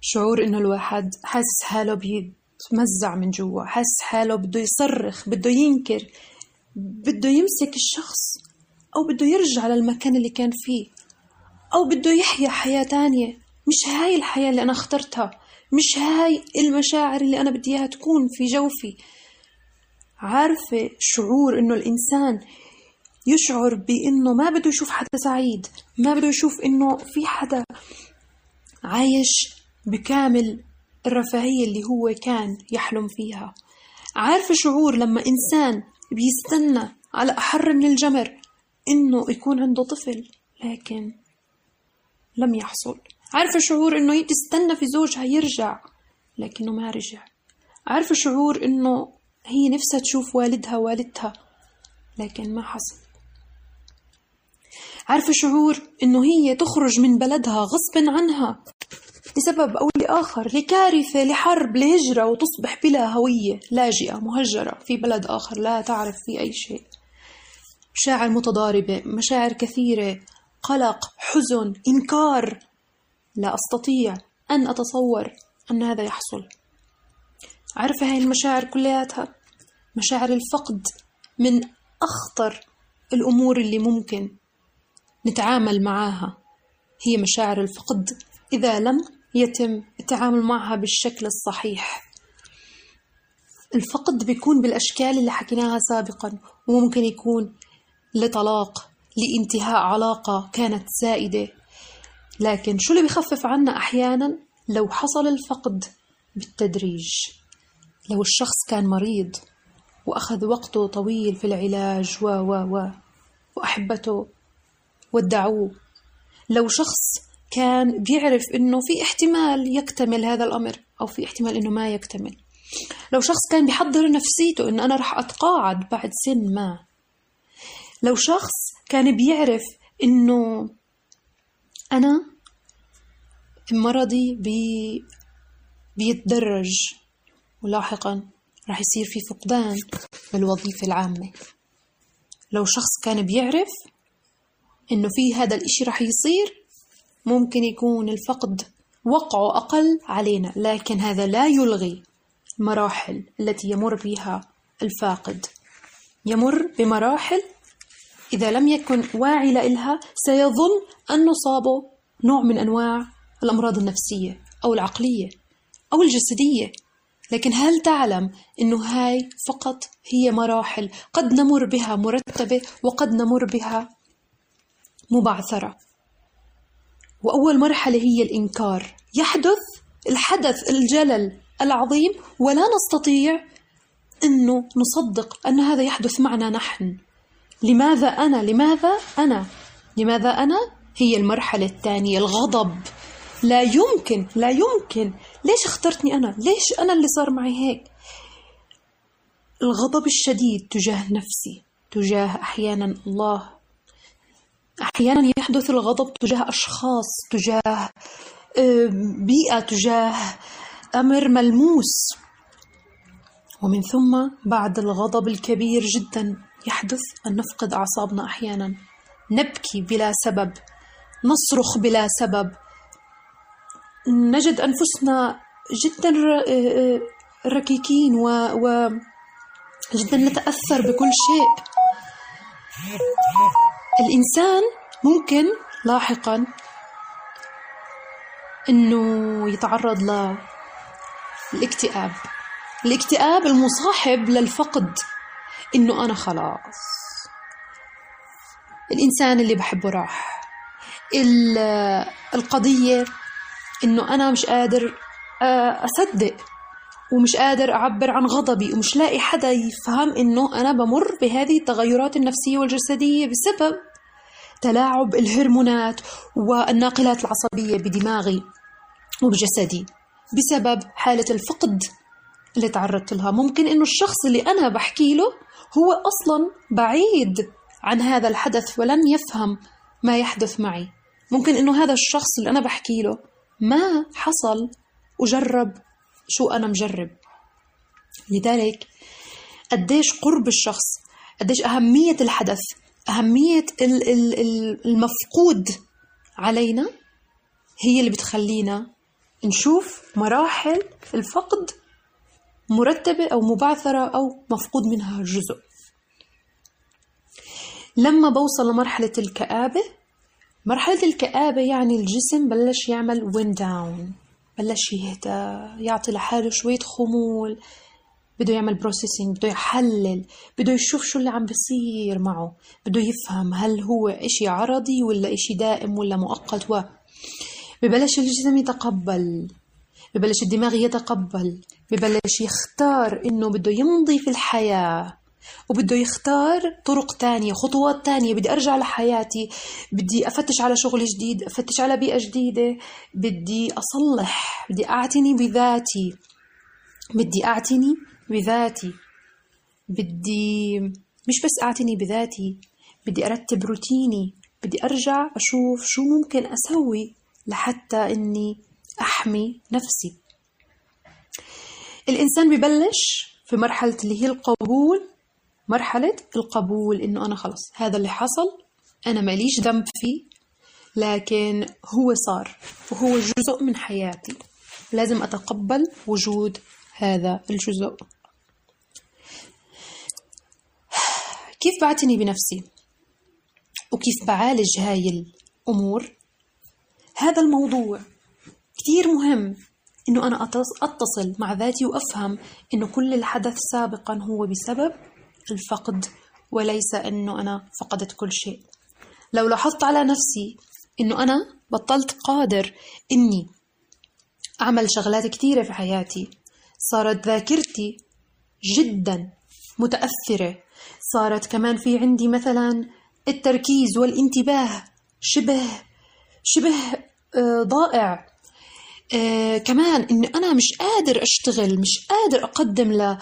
شعور إنه الواحد حاسس حاله بيتمزع من جوا حاسس حاله بده يصرخ بده ينكر بده يمسك الشخص أو بده يرجع للمكان اللي كان فيه أو بده يحيا حياة تانية. مش هاي الحياة اللي أنا اخترتها مش هاي المشاعر اللي أنا بدي إياها تكون في جوفي. عارفة شعور إنه الإنسان يشعر بإنه ما بده يشوف حدا سعيد ما بده يشوف إنه في حدا عايش بكامل الرفاهية اللي هو كان يحلم فيها. عارفة شعور لما إنسان بيستنى على أحر من الجمر إنه يكون عنده طفل لكن لم يحصل؟ عارفة شعور إنه هي تستنى في زوجها يرجع لكنه ما رجع؟ عارفة شعور إنه هي نفسها تشوف والدها والدتها لكن ما حصل؟ عارفة شعور إنه هي تخرج من بلدها غصبا عنها لسبب أو لآخر لكارثة لحرب لهجرة وتصبح بلا هوية لاجئة مهجرة في بلد آخر لا تعرف فيه أي شيء. مشاعر متضاربة مشاعر كثيرة قلق حزن إنكار. لا أستطيع أن أتصور أن هذا يحصل. عارفة هاي المشاعر كلياتها؟ مشاعر الفقد من أخطر الأمور اللي ممكن نتعامل معاها. هي مشاعر الفقد. إذا لم يتم التعامل معها بالشكل الصحيح. الفقد بيكون بالأشكال اللي حكيناها سابقا وممكن يكون لطلاق لانتهاء علاقة كانت سائدة. لكن شو اللي بخفف عنا أحيانا؟ لو حصل الفقد بالتدريج. لو الشخص كان مريض وأخذ وقته طويل في العلاج و و و وأحبته ودعوه. لو شخص كان بيعرف إنه في احتمال يكتمل هذا الأمر أو في احتمال إنه ما يكتمل. لو شخص كان بيحضر نفسيته إنه أنا رح أتقاعد بعد سن ما. لو شخص كان بيعرف إنه أنا مرضي بي بيتدرج ولاحقا راح يصير في فقدان للوظيفة العامة. لو شخص كان بيعرف إنه في هذا الإشي راح يصير ممكن يكون الفقد وقعه أقل علينا لكن هذا لا يلغي المراحل التي يمر بها الفاقد. يمر بمراحل إذا لم يكن واعي لإلها سيظن أنه صابه نوع من أنواع الأمراض النفسية أو العقلية أو الجسدية. لكن هل تعلم أنه هاي فقط هي مراحل قد نمر بها مرتبة وقد نمر بها مبعثرة؟ وأول مرحلة هي الإنكار. يحدث الحدث الجلل العظيم ولا نستطيع أنه نصدق أن هذا يحدث معنا نحن. لماذا أنا؟ لماذا أنا؟ لماذا أنا؟ هي المرحلة الثانية الغضب. لا يمكن لا يمكن. ليش اخترتني أنا؟ ليش أنا اللي صار معي هيك؟ الغضب الشديد تجاه نفسي تجاه أحيانا الله. أحيانا يحدث الغضب تجاه أشخاص تجاه بيئة تجاه أمر ملموس. ومن ثم بعد الغضب الكبير جدا يحدث أن نفقد أعصابنا أحيانا. نبكي بلا سبب نصرخ بلا سبب. نجد أنفسنا جدا ركيكين و, و جدا نتأثر بكل شيء. الإنسان ممكن لاحقا إنه يتعرض للاكتئاب الاكتئاب. المصاحب للفقد إنه أنا خلاص. الإنسان اللي بحبه راح. القضية إنه أنا مش قادر آه، أصدق ومش قادر أعبر عن غضبي ومش لاقي حدا يفهم إنه أنا بمر بهذه التغيرات النفسية والجسدية بسبب تلاعب الهرمونات والناقلات العصبية بدماغي وبجسدي بسبب حالة الفقد اللي تعرضت لها. ممكن إنه الشخص اللي أنا بحكي له هو أصلا بعيد عن هذا الحدث ولن يفهم ما يحدث معي. ممكن إنه هذا الشخص اللي أنا بحكي له ما حصل وجرب شو أنا مجرب. لذلك قديش قرب الشخص قديش أهمية الحدث أهمية المفقود علينا هي اللي بتخلينا نشوف مراحل الفقد مرتبة أو مبعثرة أو مفقود منها جزء. لما بوصل لمرحلة الكآبة مرحلة الكآبة يعني الجسم بلش يعمل وين داون بلش يهدى يعطي لحاله شوية خمول بده يعمل بروسيسنج بده يحلل بده يشوف شو اللي عم بيصير معه بده يفهم هل هو إشي عرضي ولا إشي دائم ولا مؤقت و ببلش الجسم يتقبل ببلش الدماغ يتقبل ببلش يختار إنه بده يمضي في الحياة وبده يختار طرق تانية خطوات تانية بدي أرجع لحياتي بدي أفتش على شغل جديد أفتش على بيئة جديدة بدي أصلح بدي أعتني بذاتي بدي أعتني بذاتي. بدي مش بس أعتني بذاتي بدي أرتب روتيني بدي أرجع أشوف شو ممكن أسوي لحتى إني أحمي نفسي. الإنسان ببلش في مرحلة اللي هي القبول مرحلة القبول إنه أنا خلص هذا اللي حصل أنا ماليش ذنب فيه لكن هو صار وهو جزء من حياتي. لازم أتقبل وجود هذا الجزء. كيف بعتني بنفسي؟ وكيف بعالج هاي الأمور؟ هذا الموضوع كتير مهم إنه أنا أتصل مع ذاتي وأفهم إنه كل الحدث سابقا هو بسبب الفقد وليس إنه أنا فقدت كل شيء. لو لاحظت على نفسي إنه أنا بطلت قادر إني أعمل شغلات كثيرة في حياتي صارت ذاكرتي جدا متأثرة صارت كمان في عندي مثلا التركيز والانتباه. شبه شبه آه، ضائع. آه كمان إني أنا مش قادر أشتغل مش قادر أقدم لأولادي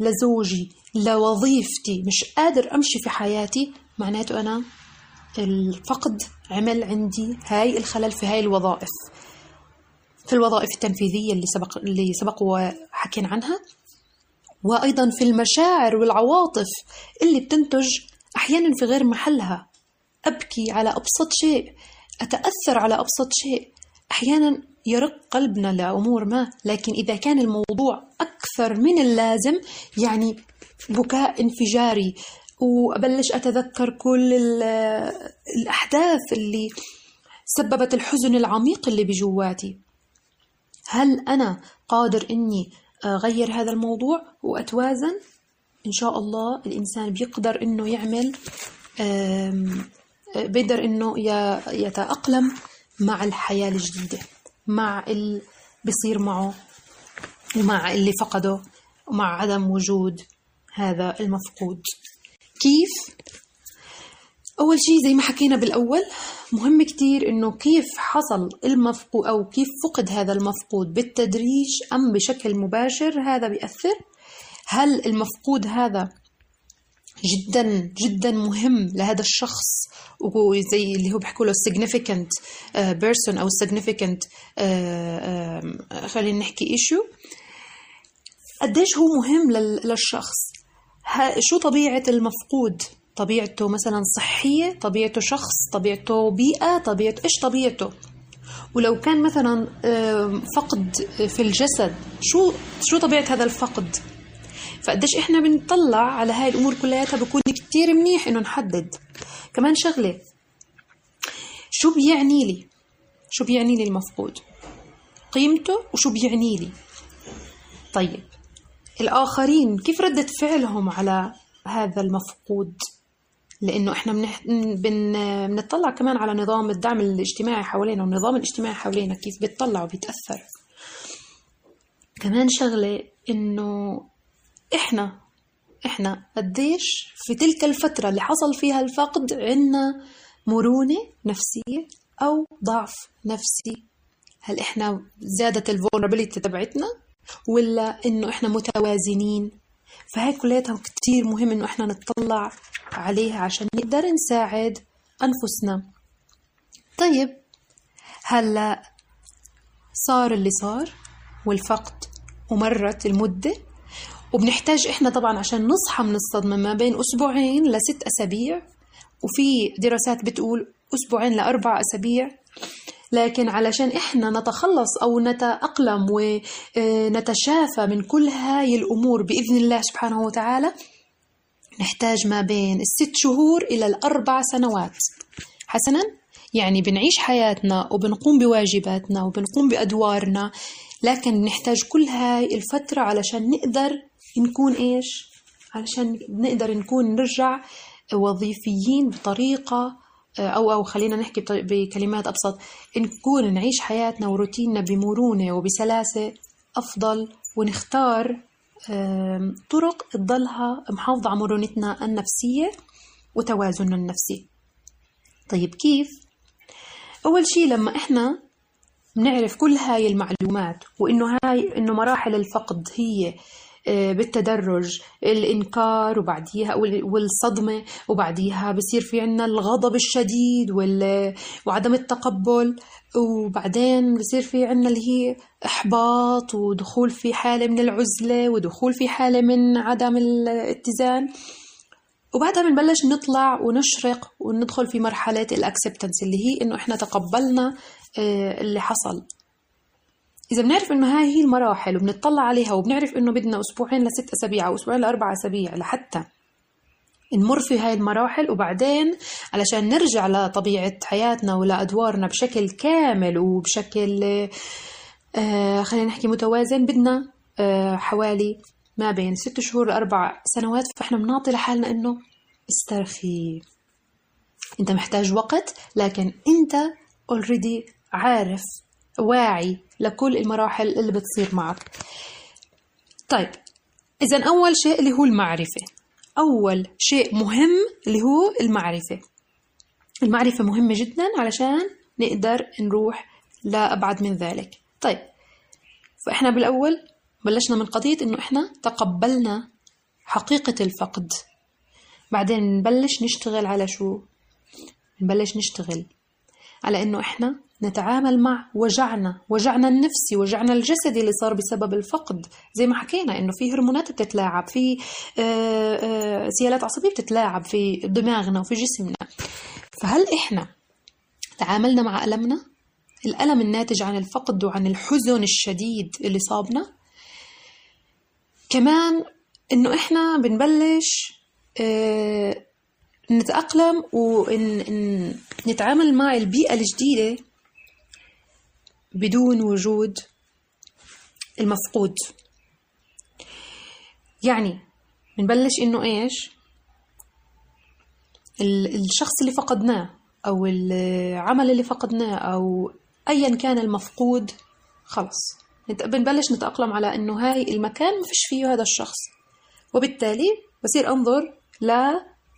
آه لزوجي لوظيفتي مش قادر أمشي في حياتي معناته أنا الفقد عمل عندي هاي الخلل في هاي الوظائف. في الوظائف التنفيذية اللي سبق اللي سبق وحكينا عنها. وأيضا في المشاعر والعواطف اللي بتنتج أحيانا في غير محلها. أبكي على أبسط شيء أتأثر على أبسط شيء. أحيانا يرق قلبنا لأمور ما لكن إذا كان الموضوع أكثر من اللازم يعني بكاء انفجاري. وأبلش أتذكر كل الأحداث اللي سببت الحزن العميق اللي بجواتي. هل أنا قادر إني أغير هذا الموضوع وأتوازن إن شاء الله الإنسان بيقدر إنه يعمل بيقدر إنه يتأقلم مع الحياة الجديدة مع اللي بيصير معه ومع اللي فقده ومع عدم وجود هذا المفقود كيف؟ أول شيء زي ما حكينا بالأول مهم كتير إنه كيف حصل المفقود أو كيف فقد هذا المفقود بالتدريج أم بشكل مباشر هذا بيأثر. هل المفقود هذا جدا جدا مهم لهذا الشخص؟ وزي اللي هو بيحكوا له significant uh, person أو significant uh, uh, خلينا نحكي issue. قديش هو مهم للشخص؟ شو طبيعة المفقود؟ طبيعته مثلا صحية طبيعته شخص طبيعته بيئة طبيعته إيش طبيعته؟ ولو كان مثلا فقد في الجسد شو شو طبيعة هذا الفقد؟ فقديش إحنا بنطلع على هاي الأمور كلياتها بكون كتير منيح إنه نحدد. كمان شغلة شو بيعني لي؟ شو بيعني لي المفقود؟ قيمته وشو بيعني لي؟ طيب الآخرين كيف ردة فعلهم على هذا المفقود؟ لأنه إحنا بنح... بن... بنطلع كمان على نظام الدعم الاجتماعي حوالينا والنظام الاجتماعي حوالينا كيف بيطلع وبيتأثر. كمان شغلة إنه إحنا إحنا قديش في تلك الفترة اللي حصل فيها الفقد عنا مرونة نفسية أو ضعف نفسي. هل إحنا زادت الفولنربيليتي تبعتنا ولا إنه إحنا متوازنين؟ فهي كلياتها كتير مهم إنه إحنا نطلع عليها عشان نقدر نساعد أنفسنا. طيب هلا صار اللي صار والفقد ومرت المدة وبنحتاج إحنا طبعا عشان نصحى من الصدمة ما بين أسبوعين لست أسابيع وفي دراسات بتقول أسبوعين لأربع أسابيع لكن علشان إحنا نتخلص أو نتأقلم ونتشافى من كل هاي الأمور بإذن الله سبحانه وتعالى نحتاج ما بين الست شهور إلى الأربع سنوات. حسنا؟ يعني بنعيش حياتنا وبنقوم بواجباتنا وبنقوم بأدوارنا لكن نحتاج كل هاي الفترة علشان نقدر نكون إيش؟ علشان نقدر نكون نرجع وظيفيين بطريقة أو أو خلينا نحكي بكلمات أبسط نكون نعيش حياتنا وروتيننا بمرونة وبسلاسة أفضل ونختار طرق تضلها محافظة على مرونتنا النفسية وتوازننا النفسي طيب كيف؟ أول شيء لما إحنا بنعرف كل هاي المعلومات وإنه هاي إنه مراحل الفقد هي بالتدرج الإنكار وبعديها والصدمة وبعديها بصير في عنا الغضب الشديد وعدم التقبل وبعدين بصير في عنا اللي هي إحباط ودخول في حالة من العزلة ودخول في حالة من عدم الاتزان. وبعدها بنبلش نطلع ونشرق وندخل في مرحلة الأكسبتنس اللي هي إنه إحنا تقبلنا آه، اللي حصل. إذا بنعرف إنه هاي هي المراحل وبنطلع عليها وبنعرف إنه بدنا أسبوعين لست أسابيع أو أسبوعين لأربع أسابيع لحتى نمر في هاي المراحل وبعدين علشان نرجع لطبيعة حياتنا ولأدوارنا بشكل كامل وبشكل آه خلينا نحكي متوازن بدنا آه حوالي ما بين ست شهور لأربع سنوات. فإحنا بنعطي لحالنا إنه استرخي. أنت محتاج وقت لكن أنت اوريدي عارف واعي لكل المراحل اللي بتصير معك. طيب إذا أول شيء اللي هو المعرفة. أول شيء مهم اللي هو المعرفة. المعرفة مهمة جدا علشان نقدر نروح لأبعد من ذلك. طيب فإحنا بالأول بلشنا من قضية إنه إحنا تقبلنا حقيقة الفقد. بعدين نبلش نشتغل على شو؟ نبلش نشتغل على إنه إحنا نتعامل مع وجعنا وجعنا النفسي وجعنا الجسدي اللي صار بسبب الفقد. زي ما حكينا إنه في هرمونات بتتلاعب في آه، آه، سيالات عصبية بتتلاعب في دماغنا وفي جسمنا. فهل إحنا تعاملنا مع ألمنا؟ الألم الناتج عن الفقد وعن الحزن الشديد اللي صابنا؟ كمان إنه إحنا بنبلش آه، نتأقلم ونتعامل مع البيئة الجديدة بدون وجود المفقود. يعني بنبلش إنه إيش؟ الشخص اللي فقدناه أو العمل اللي فقدناه أو ايا كان المفقود خلص بنبلش نتأقلم على إنه هاي المكان ما فيش فيه هذا الشخص. وبالتالي بصير أنظر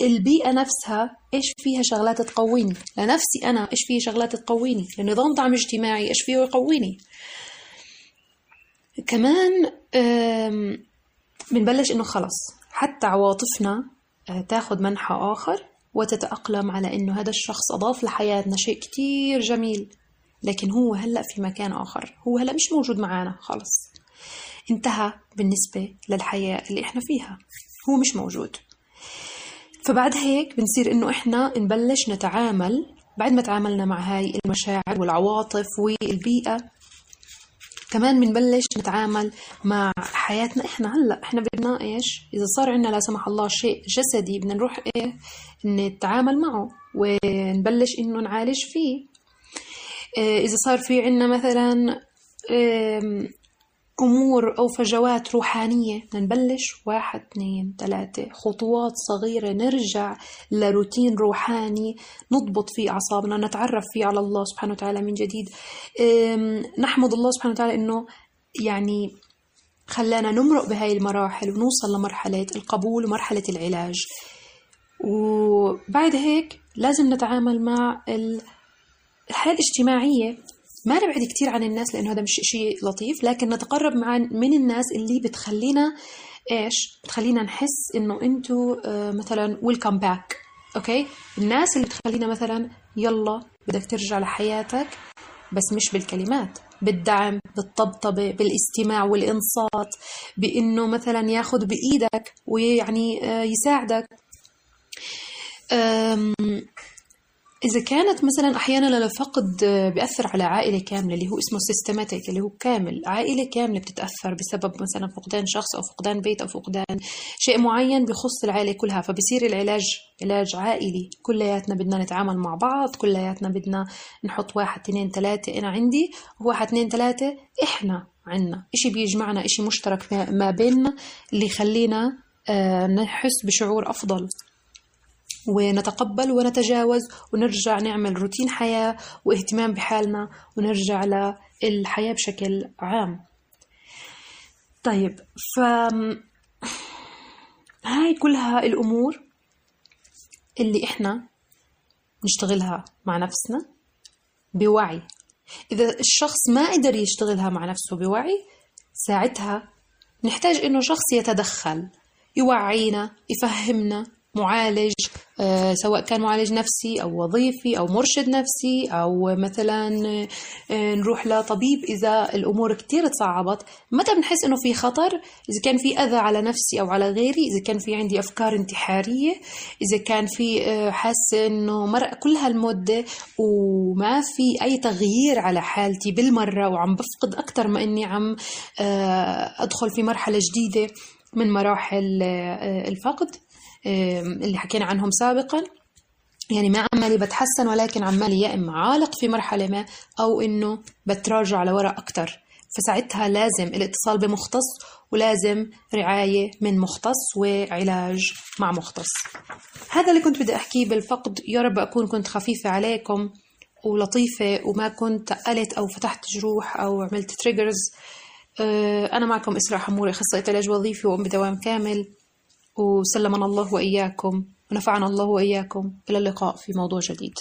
البيئة نفسها إيش فيها شغلات تقويني؟ لنفسي أنا إيش فيها شغلات تقويني؟ لنظام دعم اجتماعي إيش فيه يقويني؟ كمان بنبلش إنه خلص حتى عواطفنا آه، تاخد منحى آخر وتتأقلم على إنه هذا الشخص أضاف لحياتنا شيء كتير جميل. لكن هو هلأ في مكان آخر هو هلأ مش موجود معانا خلص انتهى بالنسبة للحياة اللي إحنا فيها. هو مش موجود. فبعد هيك بنصير إنه إحنا نبلش نتعامل بعد ما تعاملنا مع هاي المشاعر والعواطف والبيئة. كمان بنبلش نتعامل مع حياتنا إحنا هلأ. إحنا بدنا إيش؟ إذا صار عندنا لا سمح الله شيء جسدي بدنا نروح إيه؟ نتعامل معه ونبلش إنه نعالج فيه. إيه، إذا صار في عندنا مثلا أمور أو فجوات روحانية. نبلش. واحد اثنين ثلاثة. خطوات صغيرة. نرجع لروتين روحاني. نضبط فيه أعصابنا. نتعرف فيه على الله سبحانه وتعالى من جديد. نحمد الله سبحانه وتعالى إنه يعني خلانا نمرق بهاي المراحل ونوصل لمرحلة القبول ومرحلة العلاج. وبعد هيك لازم نتعامل مع الحياة الاجتماعية. ما نبعد كثير عن الناس لأنه هذا مش شيء لطيف لكن نتقرب مع من الناس اللي بتخلينا إيش؟ بتخلينا نحس إنه انتو آه، مثلا welcome back okay؟ الناس اللي بتخلينا مثلا يلا بدك ترجع لحياتك بس مش بالكلمات بالدعم بالطبطبة بالاستماع والإنصات بإنه مثلا ياخذ بإيدك ويعني آه، يساعدك. إذا كانت مثلا أحيانا الفقد بيأثر على عائلة كاملة اللي هو اسمه سيستماتيك اللي هو كامل. عائلة كاملة بتتأثر بسبب مثلا فقدان شخص أو فقدان بيت أو فقدان شيء معين بخص العائلة كلها. فبصير العلاج علاج عائلي. كلياتنا بدنا نتعامل مع بعض كلياتنا بدنا نحط واحد اثنين ثلاثة. أنا عندي وواحد اثنين ثلاثة. إحنا عنا إشي بيجمعنا إشي مشترك ما بيننا اللي يخلينا آه، نحس بشعور أفضل. ونتقبل ونتجاوز ونرجع نعمل روتين حياة واهتمام بحالنا ونرجع للحياة بشكل عام. طيب ف هاي كلها الأمور اللي إحنا نشتغلها مع نفسنا بوعي. إذا الشخص ما قدر يشتغلها مع نفسه بوعي ساعتها نحتاج إنه شخص يتدخل يوعينا يفهمنا معالج آه، سواء كان معالج نفسي أو وظيفي أو مرشد نفسي أو مثلا آه، نروح لطبيب إذا الأمور كتير تصعبت. متى بنحس إنه في خطر؟ إذا كان في أذى على نفسي أو على غيري إذا كان في عندي أفكار انتحارية إذا كان في آه، حاسة إنه مرق كل هالمدة وما في أي تغيير على حالتي بالمرة وعم بفقد أكثر ما إني عم أدخل في مرحلة جديدة من مراحل الفقد. اللي حكينا عنهم سابقا. يعني ما عمالي بتحسن ولكن عمالي يا إما عالق في مرحلة ما أو إنه بتراجع لورا أكتر. فساعتها لازم الاتصال بمختص ولازم رعاية من مختص وعلاج مع مختص. هذا اللي كنت بدي أحكيه بالفقد. يا رب أكون كنت خفيفة عليكم ولطيفة وما كنت قلت أو فتحت جروح أو عملت تريجرز أه، أنا معكم إسراء حموري أخصائية علاج وظيفي وأم بدوام كامل. وسلمنا الله وإياكم ونفعنا الله وإياكم. إلى اللقاء في موضوع جديد.